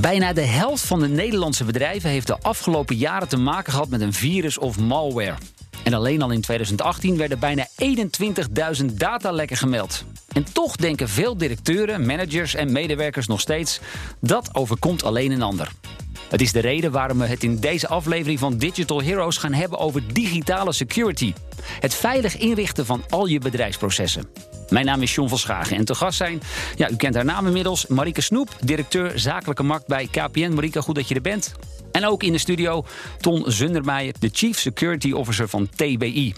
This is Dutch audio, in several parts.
Bijna de helft van de Nederlandse bedrijven heeft de afgelopen jaren te maken gehad met een virus of malware. En alleen al in 2018 werden bijna 21.000 datalekken gemeld. En toch denken veel directeuren, managers en medewerkers nog steeds dat overkomt alleen een ander. Het is de reden waarom we het in deze aflevering van Digital Heroes gaan hebben over digitale security. Het veilig inrichten van al je bedrijfsprocessen. Mijn naam is John van Schagen en te gast zijn, ja, u kent haar naam inmiddels, Marike Snoep, directeur zakelijke markt bij KPN. Marike, goed dat je er bent. En ook in de studio Ton Zundermeijer, de Chief Security Officer van TBI.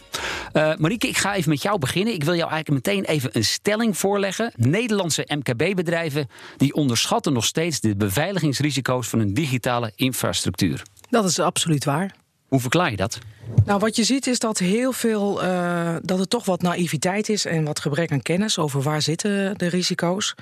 Uh, eh, Marieke, ik ga even met jou beginnen. Ik wil jou eigenlijk meteen even een stelling voorleggen. Nederlandse MKB-bedrijven die onderschatten nog steeds de beveiligingsrisico's van hun digitale infrastructuur. Dat is absoluut waar. Hoe verklaar je dat? Nou, wat je ziet is dat heel veel uh, dat er toch wat naïviteit is en wat gebrek aan kennis over waar zitten de risico's.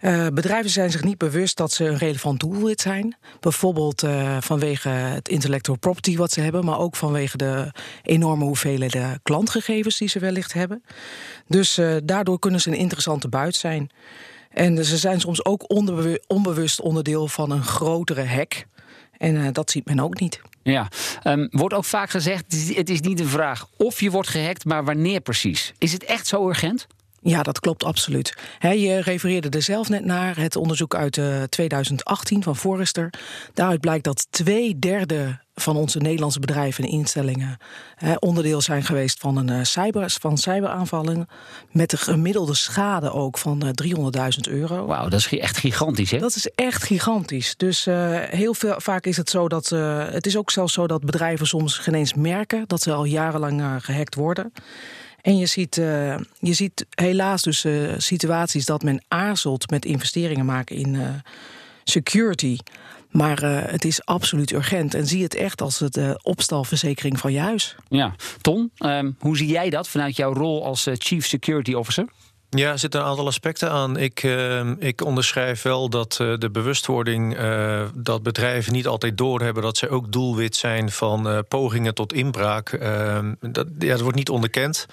Uh, bedrijven zijn zich niet bewust dat ze een relevant doelwit zijn. Bijvoorbeeld uh, vanwege het intellectual property wat ze hebben, maar ook vanwege de enorme hoeveelheden klantgegevens die ze wellicht hebben. Dus daardoor kunnen ze een interessante buit zijn. En ze zijn soms ook onbewust onderdeel van een grotere hack. En dat ziet men ook niet. Ja, um, wordt ook vaak gezegd: het is niet een vraag of je wordt gehackt, maar wanneer precies. Is het echt zo urgent? Ja, dat klopt absoluut. je refereerde er zelf net naar het onderzoek uit 2018 eh, van Forrester. Daaruit blijkt dat twee derde van onze Nederlandse bedrijven en instellingen onderdeel zijn geweest van, een, uh, cyber, van cyberaanvallen. Met een gemiddelde schade ook van 300.000 eh, euro. Wauw, dat is echt gigantisch, hè? Dat is echt gigantisch. Dus heel veel, vaak is het zo dat. het is ook zelfs zo dat bedrijven soms geen eens merken dat ze al jarenlang gehackt worden. En je ziet, uh, je ziet helaas dus uh, situaties dat men aarzelt met investeringen maken in uh, security. Maar het is absoluut urgent. En zie het echt als de opstalverzekering van je huis. Ja, Ton, ehm, hoe zie jij dat vanuit jouw rol als Chief Security Officer? Ja, er zitten een aantal aspecten aan. Ik, uh, ik onderschrijf wel dat uh, de bewustwording uh, dat bedrijven niet altijd doorhebben dat ze ook doelwit zijn van pogingen tot inbraak. Ehm, dat, ja, dat wordt niet onderkend.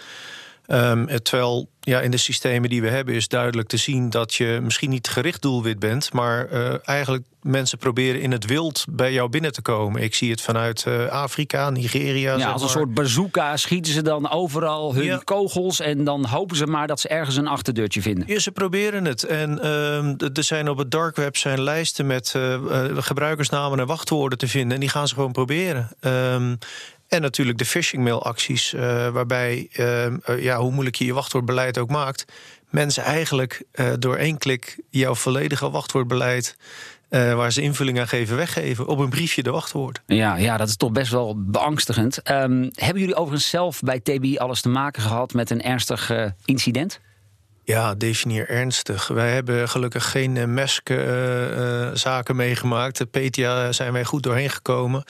Um, terwijl ja, in de systemen die we hebben is duidelijk te zien dat je misschien niet gericht doelwit bent, maar uh, eigenlijk mensen proberen in het wild bij jou binnen te komen. Ik zie het vanuit uh, Afrika, Nigeria. Ja, als een soort bazooka schieten ze dan overal hun kogels en dan hopen ze maar dat ze ergens een achterdeurtje vinden. Ja, ze proberen het. En uh, er zijn op het dark web zijn lijsten met uh, gebruikersnamen en wachtwoorden te vinden. En die gaan ze gewoon proberen. Um, en natuurlijk de phishing mailacties, uh, waarbij, uh, ja, hoe moeilijk je je wachtwoordbeleid ook maakt, mensen eigenlijk uh, door één klik jouw volledige wachtwoordbeleid. waar ze invulling aan geven, weggeven. Op een briefje de wachtwoord. Ja, ja dat is toch best wel beangstigend. Um, hebben jullie overigens zelf bij TBI alles te maken gehad met een ernstig incident? Ja, definieer ernstig. Wij hebben gelukkig geen MESC-zaken meegemaakt. De PTA zijn wij goed doorheen gekomen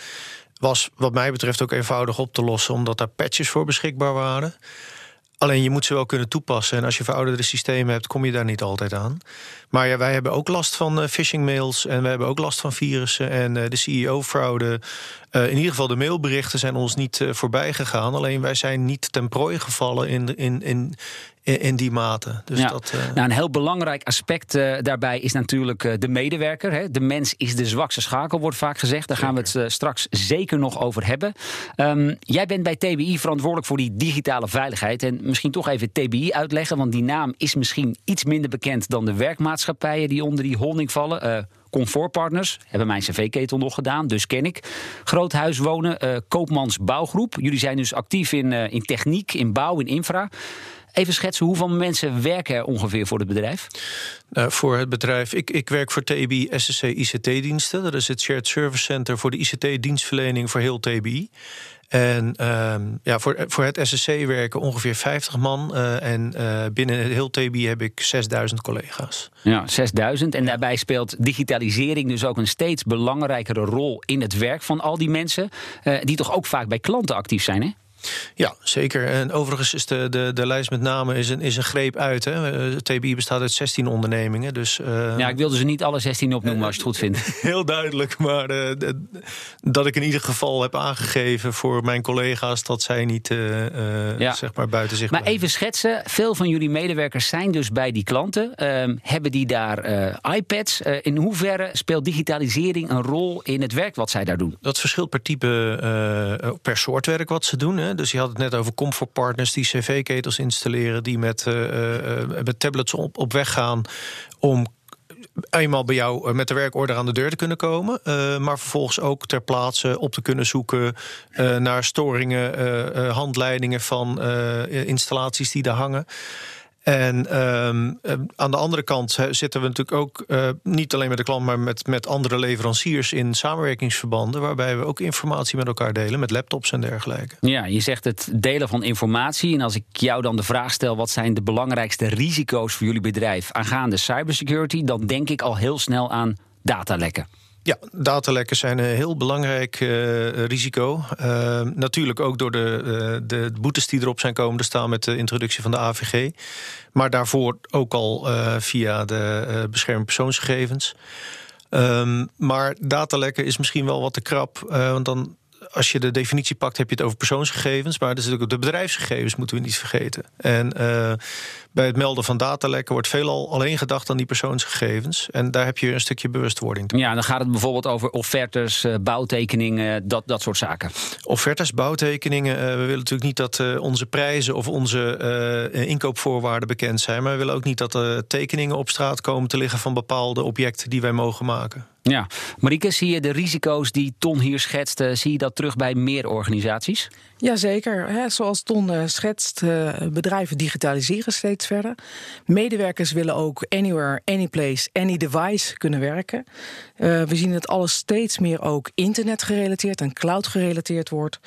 was wat mij betreft ook eenvoudig op te lossen, omdat daar patches voor beschikbaar waren. Alleen je moet ze wel kunnen toepassen. En als je verouderde systemen hebt, kom je daar niet altijd aan. Maar ja, wij hebben ook last van uh, phishing mails en we hebben ook last van virussen en uh, de CEO-fraude. Uh, in ieder geval de mailberichten zijn ons niet voorbij gegaan. Alleen wij zijn niet ten prooi gevallen in, in, in, in die mate. Dus ja. dat, uh... nou, een heel belangrijk aspect uh, daarbij is natuurlijk uh, de medewerker. Hè. De mens is de zwakste schakel, wordt vaak gezegd. Daar gaan we het straks zeker nog over hebben. Um, jij bent bij TBI verantwoordelijk voor die digitale veiligheid. En misschien toch even TBI uitleggen, want die naam is misschien iets minder bekend dan de werkmaatschappijen die onder die holding vallen. Comfortpartners hebben mijn cv-ketel nog gedaan, dus ken ik. Groothuis wonen, uh, Koopmans Bouwgroep. Jullie zijn dus actief in, uh, in techniek, in bouw, in infra. Even schetsen, hoeveel mensen werken er ongeveer voor het bedrijf? Uh, voor het bedrijf, ik, ik werk voor TBI SSC ICT-diensten. Dat is het Shared Service Center voor de ICT-dienstverlening voor heel TBI. En uh, ja, voor, voor het SSC werken ongeveer 50 man. Uh, en uh, binnen het heel TBI heb ik 6000 collega's. Ja, 6000. En daarbij speelt digitalisering dus ook een steeds belangrijkere rol in het werk van al die mensen. Die toch ook vaak bij klanten actief zijn, hè? Ja, zeker. En overigens is de, de, de lijst met name is een, is een greep uit. Hè. Eh, TBI bestaat uit 16 ondernemingen. Dus, uh... Ja, ik wilde ze niet alle 16 opnoemen als je het goed vindt. Heel duidelijk, maar uh, dat ik in ieder geval heb aangegeven voor mijn collega's dat zij niet ja. zeg maar buiten zich. Maar even schetsen. Veel van jullie medewerkers zijn dus bij die klanten. Uh, hebben die daar iPads? in hoeverre speelt digitalisering een rol in het werk wat zij daar doen? Dat verschilt per type, per soort werk wat ze doen. Hè. Dus je had het net over comfortpartners die cv-ketels installeren, die met, uh, met tablets op, op weg gaan om eenmaal bij jou met de werkorder aan de deur te kunnen komen. Maar vervolgens ook ter plaatse op te kunnen zoeken uh, naar storingen, uh, handleidingen van installaties die daar hangen. En ehm, eh, aan de andere kant zitten we natuurlijk ook uh, niet alleen met de klant, maar met, met andere leveranciers in samenwerkingsverbanden, waarbij we ook informatie met elkaar delen, met laptops en dergelijke. Ja, je zegt het delen van informatie. En als ik jou dan de vraag stel: wat zijn de belangrijkste risico's voor jullie bedrijf aangaande cybersecurity, dan denk ik al heel snel aan datalekken. Ja, datalekken zijn een heel belangrijk uh, risico. Uh, natuurlijk ook door de, uh, de boetes die erop zijn komen te staan met de introductie van de AVG. Maar daarvoor ook al via de bescherming persoonsgegevens. Um, maar datalekken is misschien wel wat te krap. want dan als je de definitie pakt, heb je het over persoonsgegevens. Maar dus ook de bedrijfsgegevens moeten we niet vergeten. En uh, bij het melden van datalekken wordt veelal alleen gedacht aan die persoonsgegevens. En daar heb je een stukje bewustwording. Ja, dan gaat het bijvoorbeeld over offertes, uh, bouwtekeningen, dat, dat soort zaken. Offertes, bouwtekeningen. Uh, we willen natuurlijk niet dat onze prijzen of onze inkoopvoorwaarden bekend zijn. Maar we willen ook niet dat er tekeningen op straat komen te liggen van bepaalde objecten die wij mogen maken. Ja, Marieke, zie je de risico's die Ton hier schetst, zie je dat terug bij meer organisaties? Jazeker. Zoals Ton uh, schetst, uh, bedrijven digitaliseren steeds verder. Medewerkers willen ook anywhere, anyplace, any device kunnen werken. Uh, we zien dat alles steeds meer ook internet gerelateerd en cloud gerelateerd wordt.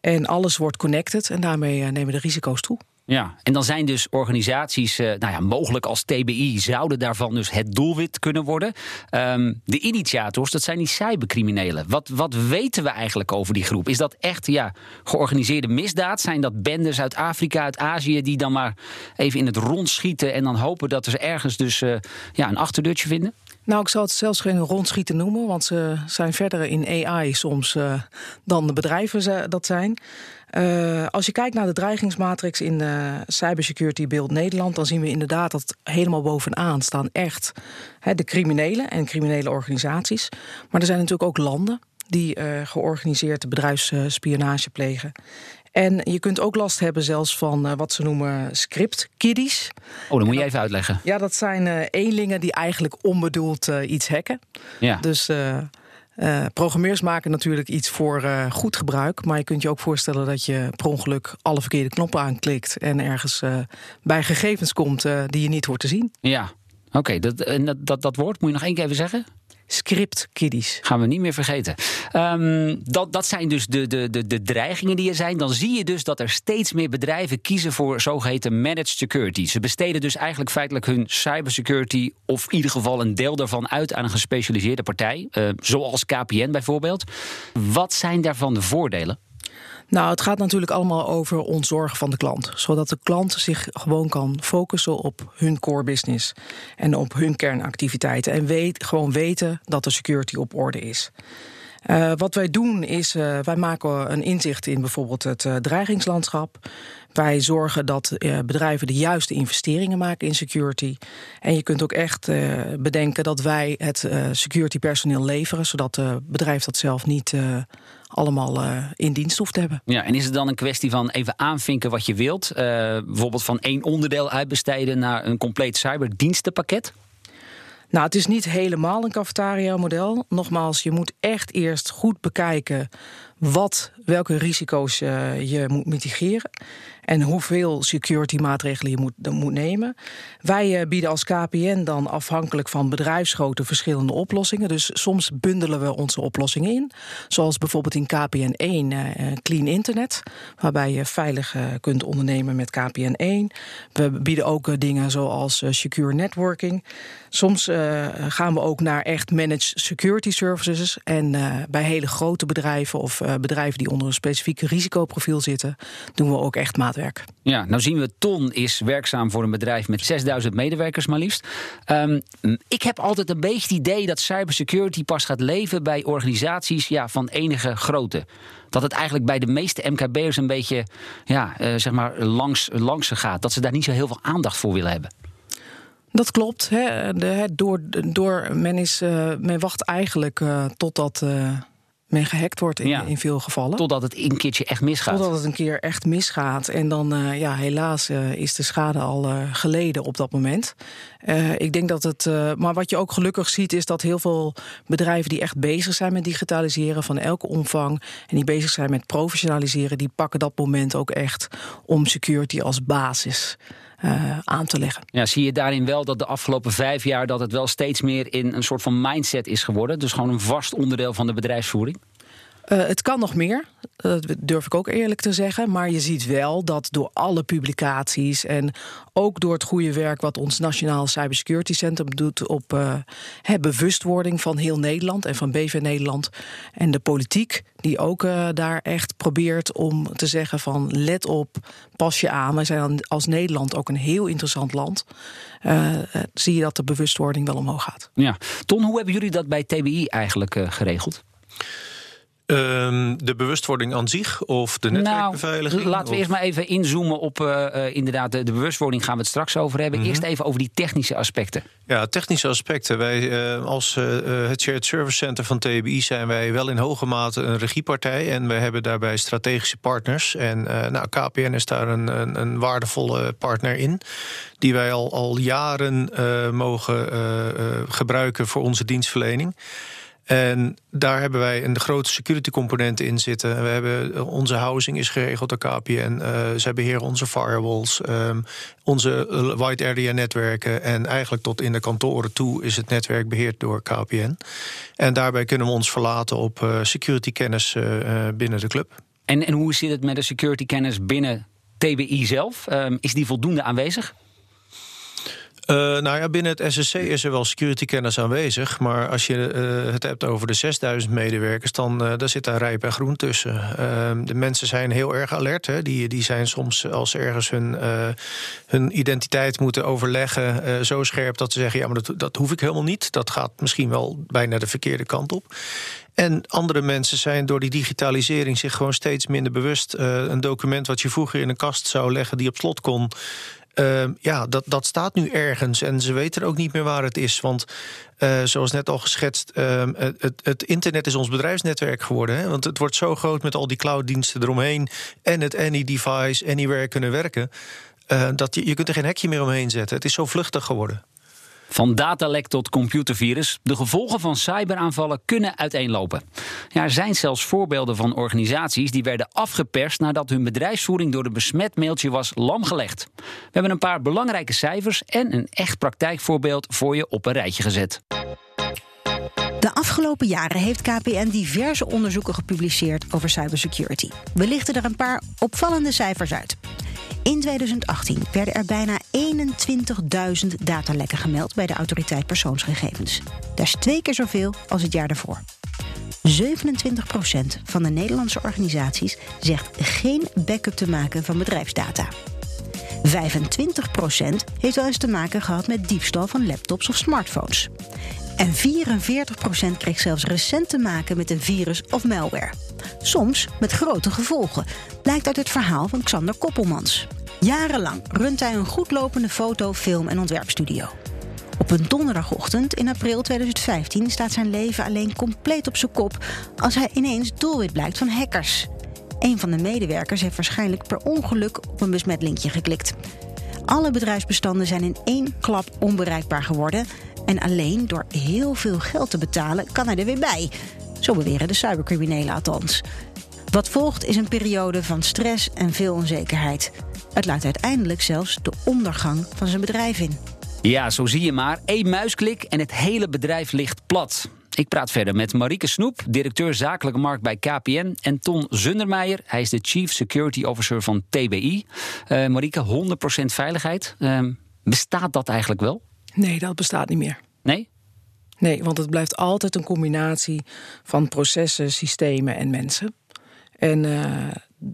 En alles wordt connected en daarmee nemen de risico's toe. Ja, en dan zijn dus organisaties, uh, nou ja, mogelijk als TBI, zouden daarvan dus het doelwit kunnen worden. Um, de initiators, dat zijn die cybercriminelen. Wat, wat weten we eigenlijk over die groep? Is dat echt ja, georganiseerde misdaad? Zijn dat bendes uit Afrika, uit Azië, die dan maar even in het rond schieten en dan hopen dat ze ergens dus uh, ja, een achterdeurtje vinden? Nou, ik zal het zelfs geen rondschieten noemen, want ze zijn verder in AI soms uh, dan de bedrijven dat zijn. Uh, als je kijkt naar de dreigingsmatrix in uh, Cybersecurity Beeld Nederland, dan zien we inderdaad dat helemaal bovenaan staan echt de criminelen en criminele organisaties. Maar er zijn natuurlijk ook landen die georganiseerde bedrijfsspionage plegen. En je kunt ook last hebben zelfs van wat ze noemen script kiddies. Oh, dan moet je even uitleggen. Ja, dat zijn eenlingen die eigenlijk onbedoeld iets hacken. Ja. Dus uh, programmeurs maken natuurlijk iets voor uh, goed gebruik. Maar je kunt je ook voorstellen dat je per ongeluk alle verkeerde knoppen aanklikt. en ergens uh, bij gegevens komt die je niet hoort te zien. Ja, oké. Okay, dat, dat, dat, dat woord moet je nog één keer even zeggen? Script kiddies. Gaan we niet meer vergeten. Um, dat, dat zijn dus de, de, de, de dreigingen die er zijn. Dan zie je dus dat er steeds meer bedrijven kiezen voor zogeheten managed security. Ze besteden dus eigenlijk feitelijk hun cybersecurity, of in ieder geval een deel daarvan, uit aan een gespecialiseerde partij. Uh, zoals KPN bijvoorbeeld. Wat zijn daarvan de voordelen? Nou, het gaat natuurlijk allemaal over ontzorgen van de klant. Zodat de klant zich gewoon kan focussen op hun core business. En op hun kernactiviteiten. En gewoon weten dat de security op orde is. Uh, wat wij doen is, uh, wij maken een inzicht in bijvoorbeeld het uh, dreigingslandschap. Wij zorgen dat bedrijven de juiste investeringen maken in security. En je kunt ook echt bedenken dat wij het security personeel leveren, zodat het bedrijf dat zelf niet allemaal uh, in dienst hoeft te hebben. Ja, en is het dan een kwestie van even aanvinken wat je wilt? Uh, bijvoorbeeld van één onderdeel uitbesteden naar een compleet cyberdienstenpakket? Nou, het is niet helemaal een cafetaria-model. Nogmaals, je moet echt eerst goed bekijken wat, welke risico's uh, je moet mitigeren en hoeveel security maatregelen je moet, moet nemen. Wij uh, bieden als KPN dan afhankelijk van bedrijfsgrootte verschillende oplossingen. Dus soms bundelen we onze oplossingen in. Zoals bijvoorbeeld in KPN 1 uh, Clean Internet, waarbij je veilig kunt ondernemen met KPN 1. We bieden ook dingen zoals secure networking. Soms gaan we ook naar echt managed security services. En bij hele grote bedrijven of bedrijven die onder een specifiek risicoprofiel zitten, doen we ook echt maatwerk. Ja, nou zien we Ton is werkzaam voor een bedrijf met 6000 medewerkers maar liefst. Um, ik heb altijd een beetje het idee dat cybersecurity pas gaat leven bij organisaties ja, van enige grootte. Dat het eigenlijk bij de meeste MKB'ers een beetje ja, uh, zeg maar langs, langs gaat. Dat ze daar niet zo heel veel aandacht voor willen hebben. Dat klopt. Hè. De, door, door, men, is, uh, men wacht eigenlijk uh, totdat men gehackt wordt in, ja. in, veel gevallen. Totdat het een keertje echt misgaat. Totdat het een keer echt misgaat. En dan, ja, helaas is de schade al geleden op dat moment. ik denk dat het. maar wat je ook gelukkig ziet, is dat heel veel bedrijven die echt bezig zijn met digitaliseren van elke omvang. en die bezig zijn met professionaliseren, die pakken dat moment ook echt om security als basis uh, aan te leggen. Ja, zie je daarin wel dat de afgelopen vijf jaar dat het wel steeds meer in een soort van mindset is geworden? Dus gewoon een vast onderdeel van de bedrijfsvoering? Uh, het kan nog meer, dat durf ik ook eerlijk te zeggen. Maar je ziet wel dat door alle publicaties en ook door het goede werk wat ons Nationaal Cybersecurity Centrum doet op uh, bewustwording van heel Nederland en van BV Nederland en de politiek, die ook uh, daar echt probeert om te zeggen van let op, pas je aan. Wij zijn als Nederland ook een heel interessant land. zie je dat de bewustwording wel omhoog gaat. Ja, Ton, hoe hebben jullie dat bij TBI eigenlijk geregeld? Um, de bewustwording aan zich of de netwerkbeveiliging? Nou, laten we eerst maar even inzoomen op uh, uh, inderdaad de, de, bewustwording gaan we het straks over hebben. Mm -hmm. Eerst even over die technische aspecten. Ja, technische aspecten. Wij uh, als het Shared Service Center van TBI zijn wij wel in hoge mate een regiepartij en we hebben daarbij strategische partners. En nou, KPN is daar een, een, een, waardevolle partner in, die wij al, al jaren mogen gebruiken voor onze dienstverlening. En daar hebben wij een grote security component in zitten. We hebben, onze housing is geregeld door KPN. Uh, zij beheren onze firewalls, um, onze wide area netwerken. En eigenlijk tot in de kantoren toe is het netwerk beheerd door KPN. En daarbij kunnen we ons verlaten op security kennis binnen de club. En, en hoe zit het met de security kennis binnen TBI zelf? Um, is die voldoende aanwezig? Uh, nou ja, binnen het SSC is er wel security kennis aanwezig. Maar als je uh, het hebt over de 6000 medewerkers, dan uh, daar zit daar rijp en groen tussen. Ehm, de mensen zijn heel erg alert. Hè. Die, die zijn soms, als ze ergens hun, hun identiteit moeten overleggen, zo scherp dat ze zeggen: ja, maar dat, dat hoef ik helemaal niet. Dat gaat misschien wel bijna de verkeerde kant op. En andere mensen zijn door die digitalisering zich gewoon steeds minder bewust. een document wat je vroeger in een kast zou leggen die op slot kon. Uh, ja, dat, dat staat nu ergens en ze weten ook niet meer waar het is. Want uh, zoals net al geschetst, uh, het, het, internet is ons bedrijfsnetwerk geworden. Hè? Want het wordt zo groot met al die clouddiensten eromheen en het any device, anywhere kunnen werken. Uh, dat je, je kunt er geen hekje meer omheen zetten. Het is zo vluchtig geworden. Van datalek tot computervirus, de gevolgen van cyberaanvallen kunnen uiteenlopen. Ja, er zijn zelfs voorbeelden van organisaties die werden afgeperst nadat hun bedrijfsvoering door een besmet mailtje was lamgelegd. We hebben een paar belangrijke cijfers en een echt praktijkvoorbeeld voor je op een rijtje gezet. De afgelopen jaren heeft KPN diverse onderzoeken gepubliceerd over cybersecurity. We lichten er een paar opvallende cijfers uit. In 2018 werden er bijna 21.000 datalekken gemeld bij de autoriteit persoonsgegevens. Dat is twee keer zoveel als het jaar daarvoor. 27% van de Nederlandse organisaties zegt geen backup te maken van bedrijfsdata. 25% heeft wel eens te maken gehad met diefstal van laptops of smartphones. En 44% kreeg zelfs recent te maken met een virus of malware. Soms met grote gevolgen, blijkt uit het verhaal van Xander Koppelmans. Jarenlang runt hij een goedlopende foto, film en ontwerpstudio. Op een donderdagochtend in april 2015 staat zijn leven alleen compleet op zijn kop als hij ineens doelwit blijkt van hackers. Een van de medewerkers heeft waarschijnlijk per ongeluk op een besmet linkje geklikt. Alle bedrijfsbestanden zijn in één klap onbereikbaar geworden en alleen door heel veel geld te betalen kan hij er weer bij. Zo beweren de cybercriminelen althans. Wat volgt is een periode van stress en veel onzekerheid. Het luidt uiteindelijk zelfs de ondergang van zijn bedrijf in. Ja, zo zie je maar. Eén muisklik en het hele bedrijf ligt plat. Ik praat verder met Marieke Snoep, directeur zakelijke markt bij KPN. En Ton Zundermeijer, hij is de Chief Security Officer van TBI. Uh, eh, Marieke, 100% veiligheid. Uh, bestaat dat eigenlijk wel? Nee, dat bestaat niet meer. Nee? Nee, want het blijft altijd een combinatie van processen, systemen en mensen. En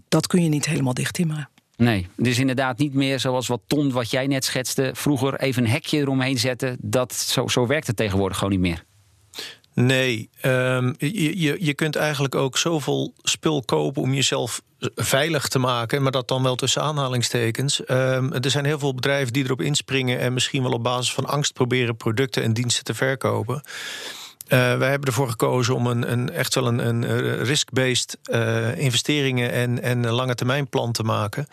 dat kun je niet helemaal dichttimmeren. Nee, dus inderdaad niet meer zoals wat Ton, wat jij net schetste, vroeger even een hekje eromheen zetten. Dat, zo, zo werkt het tegenwoordig gewoon niet meer. Nee, um, je, je, je kunt eigenlijk ook zoveel spul kopen om jezelf veilig te maken, maar dat dan wel tussen aanhalingstekens. Um, er zijn heel veel bedrijven die erop inspringen en misschien wel op basis van angst proberen producten en diensten te verkopen. Uh, wij hebben ervoor gekozen om een, een echt wel een, een risk-based uh, investeringen en, en een lange termijn plan te maken.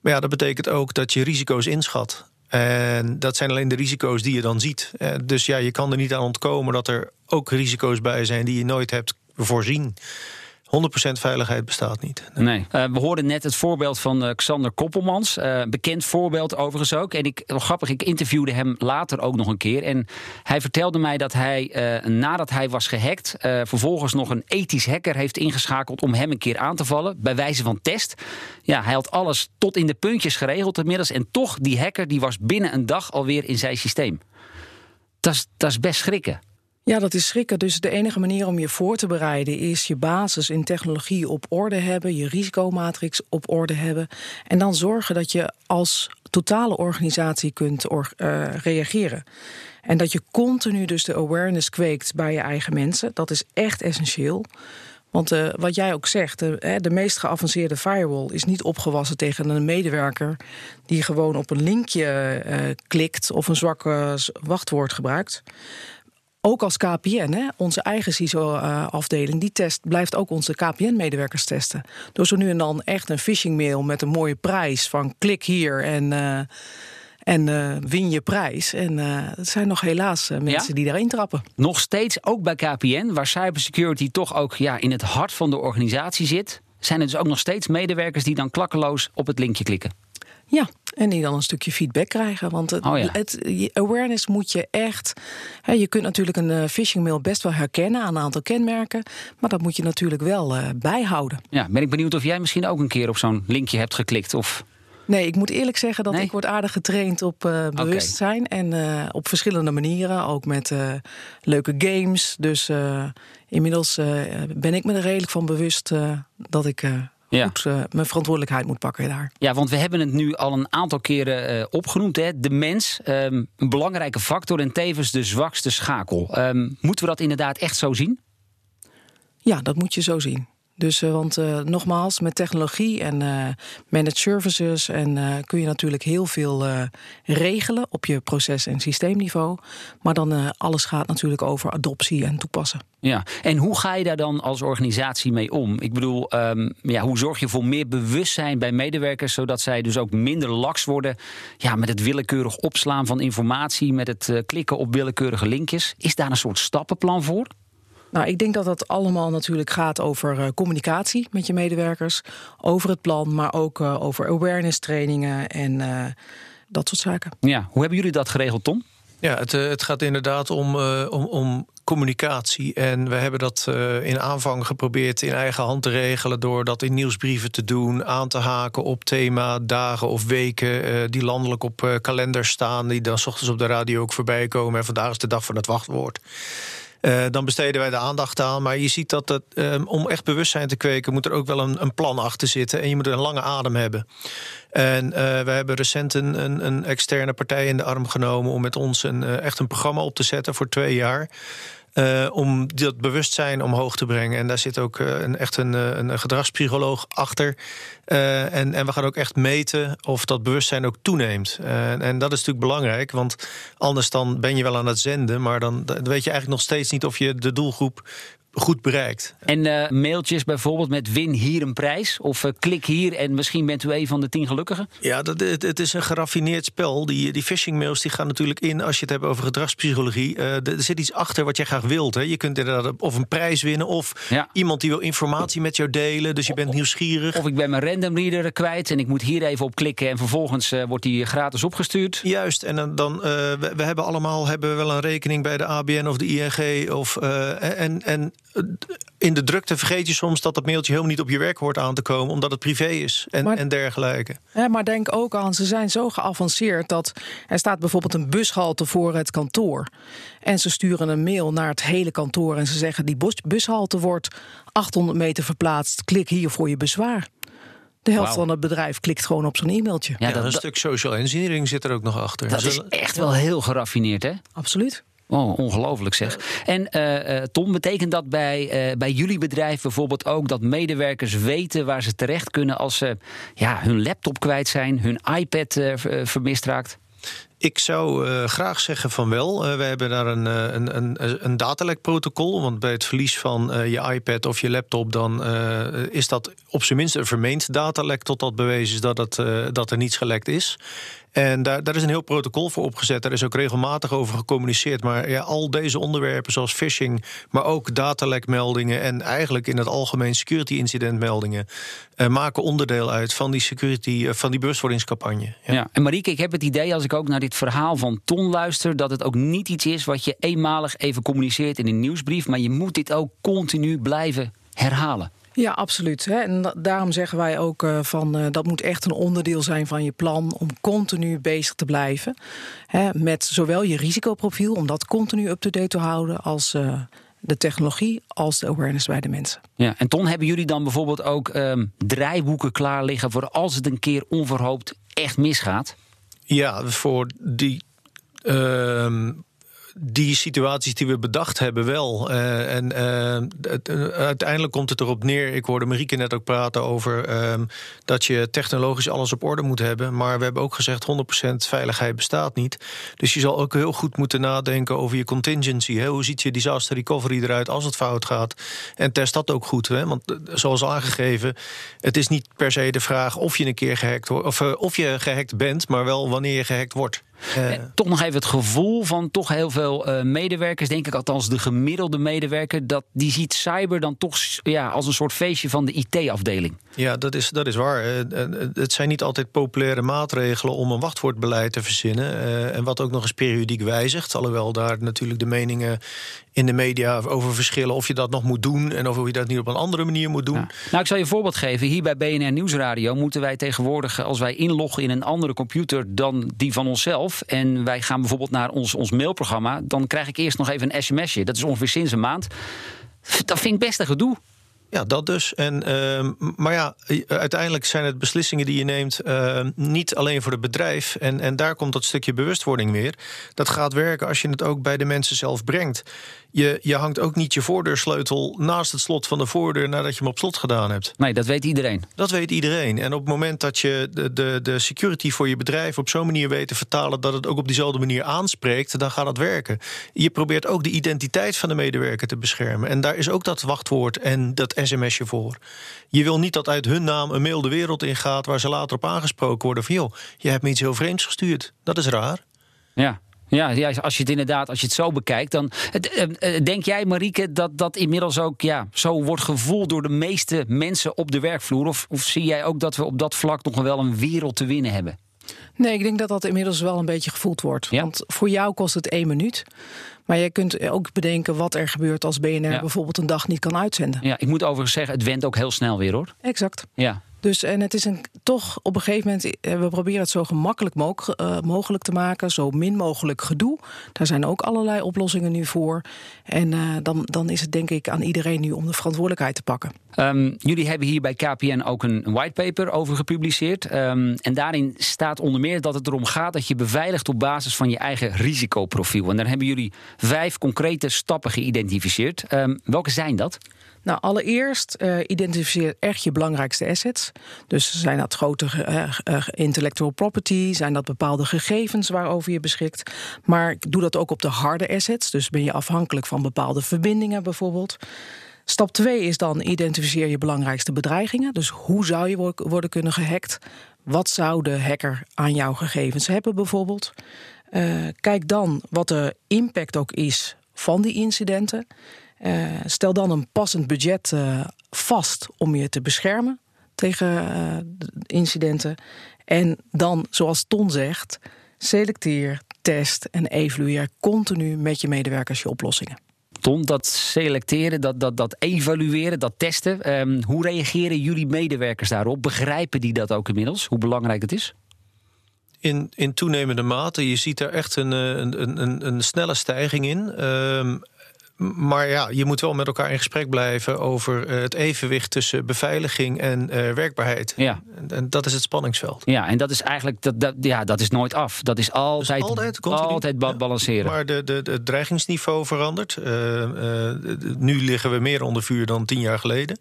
Maar ja, dat betekent ook dat je risico's inschat. En dat zijn alleen de risico's die je dan ziet. Dus ja, je kan er niet aan ontkomen dat er ook risico's bij zijn die je nooit hebt voorzien. 100% veiligheid bestaat niet. Nee. Uh, we hoorden net het voorbeeld van uh, Xander Koppelmans. Uh, bekend voorbeeld overigens ook. En ik, grappig, ik interviewde hem later ook nog een keer. En hij vertelde mij dat hij, nadat hij was gehackt... vervolgens nog een ethisch hacker heeft ingeschakeld... om hem een keer aan te vallen, bij wijze van test. Ja, hij had alles tot in de puntjes geregeld inmiddels. En toch, die hacker die was binnen een dag alweer in zijn systeem. Dat is best schrikken. Ja, dat is schrikken. Dus de enige manier om je voor te bereiden is je basis in technologie op orde hebben, je risicomatrix op orde hebben. En dan zorgen dat je als totale organisatie kunt uh, reageren. En dat je continu dus de awareness kweekt bij je eigen mensen. Dat is echt essentieel. Want uh, wat jij ook zegt, de, de, meest geavanceerde firewall is niet opgewassen tegen een medewerker die gewoon op een linkje uh, klikt of een zwak wachtwoord gebruikt ook als KPN, hè, onze eigen CISO-afdeling, die test blijft ook onze KPN-medewerkers testen. Door zo nu en dan echt een phishing mail met een mooie prijs van klik hier en, uh, en uh, win je prijs. En uh, het zijn nog helaas mensen ja? die daarin trappen. Nog steeds ook bij KPN, waar cybersecurity toch ook ja, in het hart van de organisatie zit, zijn er dus ook nog steeds medewerkers die dan klakkeloos op het linkje klikken. Ja, en die dan een stukje feedback krijgen. Want het, oh het awareness moet je echt. Hè, je kunt natuurlijk een uh, phishing mail best wel herkennen aan een aantal kenmerken. Maar dat moet je natuurlijk wel uh, bijhouden. Ja, ben ik benieuwd of jij misschien ook een keer op zo'n linkje hebt geklikt. Of Nee, ik moet eerlijk zeggen dat ik word aardig getraind op uh, bewustzijn. En uh, op verschillende manieren. Ook met uh, leuke games. Dus inmiddels ben ik me er redelijk van bewust dat ik ja. goed uh, mijn verantwoordelijkheid moet pakken daar. Ja, want we hebben het nu al een aantal keren uh, opgenoemd. Hè. De mens, um, een belangrijke factor en tevens de zwakste schakel. Um, moeten we dat inderdaad echt zo zien? Ja, dat moet je zo zien. Dus, uh, want uh, nogmaals, met technologie en uh, managed services en, kun je natuurlijk heel veel regelen op je proces- en systeemniveau. Maar dan alles gaat natuurlijk over adoptie en toepassen. Ja, en hoe ga je daar dan als organisatie mee om? Ik bedoel, um, ja, hoe zorg je voor meer bewustzijn bij medewerkers, zodat zij dus ook minder laks worden ja, met het willekeurig opslaan van informatie, met het klikken op willekeurige linkjes? Is daar een soort stappenplan voor? Nou, ik denk dat dat allemaal natuurlijk gaat over uh, communicatie met je medewerkers, over het plan, maar ook uh, over awareness trainingen en uh, dat soort zaken. Ja, hoe hebben jullie dat geregeld, Tom? Ja, het, het gaat inderdaad om, om, om communicatie. En we hebben dat in aanvang geprobeerd in eigen hand te regelen door dat in nieuwsbrieven te doen, aan te haken op thema, dagen of weken die landelijk op kalenders staan, die dan s ochtends op de radio ook voorbij komen. En vandaag is de dag van het wachtwoord. Uh, dan besteden wij de aandacht aan. Maar je ziet dat het, um, om echt bewustzijn te kweken, moet er ook wel een, een, plan achter zitten. En je moet een lange adem hebben. En uh, we hebben recent een, een, een, externe partij in de arm genomen om met ons een, uh, echt een programma op te zetten voor twee jaar. Uh, om dat bewustzijn omhoog te brengen. En daar zit ook uh, een, echt een, een gedragspsycholoog achter. En, en we gaan ook echt meten of dat bewustzijn ook toeneemt. en dat is natuurlijk belangrijk, want anders dan ben je wel aan het zenden, maar dan weet je eigenlijk nog steeds niet of je de doelgroep goed bereikt. En uh, mailtjes bijvoorbeeld met win hier een prijs? Of uh, klik hier en misschien bent u een van de tien gelukkigen? Ja, dat, het, het, is een geraffineerd spel. Die, die phishing mails die gaan natuurlijk in als je het hebt over gedragspsychologie. Uh, er zit iets achter wat je graag wilt. Hè. Je kunt inderdaad of een prijs winnen of ja. iemand die wil informatie met jou delen. Dus je bent nieuwsgierig. Of ik ben mijn random reader kwijt en ik moet hier even op klikken en vervolgens wordt die gratis opgestuurd. Juist, en dan, dan we, we, hebben allemaal hebben we wel een rekening bij de ABN of de ING. Of, en, en in de drukte vergeet je soms dat dat mailtje helemaal niet op je werk hoort aan te komen, omdat het privé is en, en dergelijke. Ja, maar denk ook aan, ze zijn zo geavanceerd dat er staat bijvoorbeeld een bushalte voor het kantoor. En ze sturen een mail naar het hele kantoor en ze zeggen: die bushalte wordt 800 meter verplaatst. Klik hier voor je bezwaar. De helft van het bedrijf klikt gewoon op zo'n e-mailtje. Ja, dat, een stuk social engineering zit er ook nog achter. Dat is echt wel heel geraffineerd, hè? Absoluut. Oh, ongelooflijk zeg. En uh, Tom, betekent dat bij, uh, bij jullie bedrijf bijvoorbeeld ook dat medewerkers weten waar ze terecht kunnen als ze ja, hun laptop kwijt zijn, hun iPad uh, vermist raakt? Ik zou uh, graag zeggen van wel. Uh, we hebben daar een, een, een, een datalekprotocol. Want bij het verlies van uh, je iPad of je laptop... dan is dat op zijn minst een vermeend datalek... totdat bewezen is dat, het, dat er niets gelekt is. En daar, is een heel protocol voor opgezet. Daar is ook regelmatig over gecommuniceerd. Maar ja, al deze onderwerpen zoals phishing, maar ook datalekmeldingen en eigenlijk in het algemeen security incidentmeldingen uh, maken onderdeel uit van die security, uh, van die bewustwordingscampagne. Ja. ja. en Marieke, ik heb het idee als ik ook naar dit verhaal van Ton luister, dat het ook niet iets is wat je eenmalig even communiceert in een nieuwsbrief, maar je moet dit ook continu blijven herhalen. Ja, absoluut. En daarom zeggen wij ook uh, van uh, dat moet echt een onderdeel zijn van je plan om continu bezig te blijven. met zowel je risicoprofiel, om dat continu up-to-date te houden, als uh, de technologie, als de awareness bij de mensen. Ja, en Ton, hebben jullie dan bijvoorbeeld ook um, draaiboeken klaar liggen voor als het een keer onverhoopt echt misgaat? Ja, voor die. Uh, die situaties die we bedacht hebben wel. Uh, en uh, uiteindelijk komt het erop neer. Ik hoorde Marieke net ook praten over uh, dat je technologisch alles op orde moet hebben. Maar we hebben ook gezegd 100% veiligheid bestaat niet. Dus je zal ook heel goed moeten nadenken over je contingency. Hè? Hoe ziet je disaster recovery eruit als het fout gaat? En test dat ook goed. Hè? Want zoals aangegeven, het is niet per se de vraag of je een keer gehackt wordt, of, of je gehackt bent, maar wel wanneer je gehackt wordt. Uh, toch nog even het gevoel van toch heel veel uh, medewerkers, denk ik althans de gemiddelde medewerker, dat die ziet cyber dan toch ja, als een soort feestje van de IT-afdeling. Ja, dat is, dat is waar. Uh, het zijn niet altijd populaire maatregelen om een wachtwoordbeleid te verzinnen. en wat ook nog eens periodiek wijzigt. Alhoewel daar natuurlijk de meningen in de media over verschillen of je dat nog moet doen en of je dat niet op een andere manier moet doen. Nou, ik zal je een voorbeeld geven. Hier bij BNR Nieuwsradio moeten wij tegenwoordig, als wij inloggen in een andere computer dan die van onszelf, en wij gaan bijvoorbeeld naar ons, ons mailprogramma, dan krijg ik eerst nog even een sms'je. Dat is ongeveer sinds een maand. Dat vind ik best een gedoe. Ja, dat dus. En, uh, maar ja, uiteindelijk zijn het beslissingen die je neemt uh, niet alleen voor het bedrijf. En, en daar komt dat stukje bewustwording weer. Dat gaat werken als je het ook bij de mensen zelf brengt. Je, je hangt ook niet je voordeursleutel naast het slot van de voordeur nadat je hem op slot gedaan hebt. Nee, dat weet iedereen. Dat weet iedereen. En op het moment dat je de, de, de security voor je bedrijf op zo'n manier weet te vertalen dat het ook op diezelfde manier aanspreekt, dan gaat dat werken. Je probeert ook de identiteit van de medewerker te beschermen. En daar is ook dat wachtwoord en dat sms'je voor. Je wil niet dat uit hun naam een mail de wereld ingaat waar ze later op aangesproken worden van joh, je hebt me iets heel vreemds gestuurd. Dat is raar. Ja, ja, ja, als je het inderdaad, als je het zo bekijkt, dan eh, eh, denk jij, Marieke, dat dat inmiddels ook ja, zo wordt gevoeld door de meeste mensen op de werkvloer? Of, of zie jij ook dat we op dat vlak nog wel een wereld te winnen hebben? Nee, ik denk dat dat inmiddels wel een beetje gevoeld wordt. Ja? Want voor jou kost het één minuut. Maar je kunt ook bedenken wat er gebeurt als BNR bijvoorbeeld een dag niet kan uitzenden. Ja, ik moet overigens zeggen, het went ook heel snel weer hoor. Exact. Ja. Dus en het is een, toch op een gegeven moment, eh, we proberen het zo gemakkelijk mogelijk, uh, mogelijk te maken, zo min mogelijk gedoe. Daar zijn ook allerlei oplossingen nu voor. En uh, dan, dan is het denk ik aan iedereen nu om de verantwoordelijkheid te pakken. Um, jullie hebben hier bij KPN ook een whitepaper over gepubliceerd. Um, en daarin staat onder meer dat het erom gaat dat je beveiligt op basis van je eigen risicoprofiel. En daar hebben jullie vijf concrete stappen geïdentificeerd. Um, welke zijn dat? Nou, allereerst uh, identificeer echt je belangrijkste assets. Dus zijn dat grote uh, uh, intellectual property, zijn dat bepaalde gegevens waarover je beschikt. Maar doe dat ook op de harde assets. Dus ben je afhankelijk van bepaalde verbindingen bijvoorbeeld. Stap 2 is dan identificeer je belangrijkste bedreigingen. Dus hoe zou je worden kunnen gehackt? Wat zou de hacker aan jouw gegevens hebben bijvoorbeeld? kijk dan wat de impact ook is van die incidenten. Uh, stel dan een passend budget uh, vast om je te beschermen tegen incidenten. En dan, zoals Ton zegt, selecteer, test en evalueer continu met je medewerkers je oplossingen. Dat selecteren, dat, dat, dat evalueren, dat testen. Ehm, hoe reageren jullie medewerkers daarop? Begrijpen die dat ook inmiddels? Hoe belangrijk het is? In, in toenemende mate. Je ziet er echt een, een, een, een snelle stijging in. Ehm, maar ja, je moet wel met elkaar in gesprek blijven over eh, het evenwicht tussen beveiliging en uh, werkbaarheid. Ja. En, dat is het spanningsveld. Ja, en dat is eigenlijk dat, dat, ja, dat is nooit af. Dat is altijd, dus altijd, altijd ba balanceren. Maar de, de, het dreigingsniveau verandert. Uh, nu liggen we meer onder vuur dan tien jaar geleden.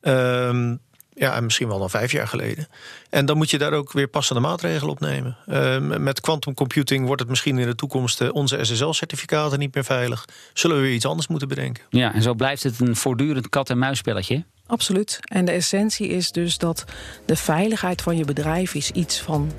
Ehm, ja, en misschien wel dan vijf jaar geleden. En dan moet je daar ook weer passende maatregelen op nemen. Uh, met quantum computing wordt het misschien in de toekomst uh, onze SSL-certificaten niet meer veilig. Zullen we weer iets anders moeten bedenken? Ja, en zo blijft het een voortdurend kat-en-muisspelletje. Absoluut. En de essentie is dus dat de veiligheid van je bedrijf is iets van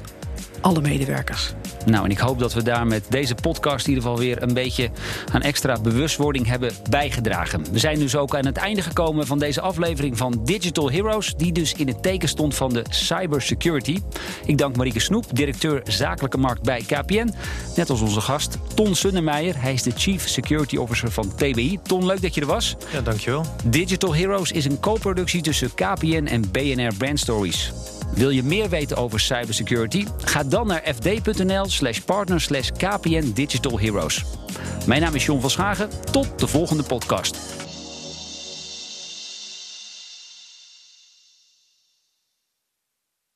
alle medewerkers. Nou, en ik hoop dat we daar met deze podcast in ieder geval weer een beetje aan extra bewustwording hebben bijgedragen. We zijn dus ook aan het einde gekomen van deze aflevering van Digital Heroes, die dus in het teken stond van de cybersecurity. Ik dank Marieke Snoep, directeur zakelijke markt bij KPN, net als onze gast Ton Sunnemeijer. Hij is de Chief Security Officer van TWI. Ton, leuk dat je er was. Ja, dankjewel. Digital Heroes is een co-productie tussen KPN en BNR Brand Stories. Wil je meer weten over cybersecurity? Ga dan naar fd.nl slash partner slash KPN Digital Heroes. Mijn naam is John van Schagen. Tot de volgende podcast.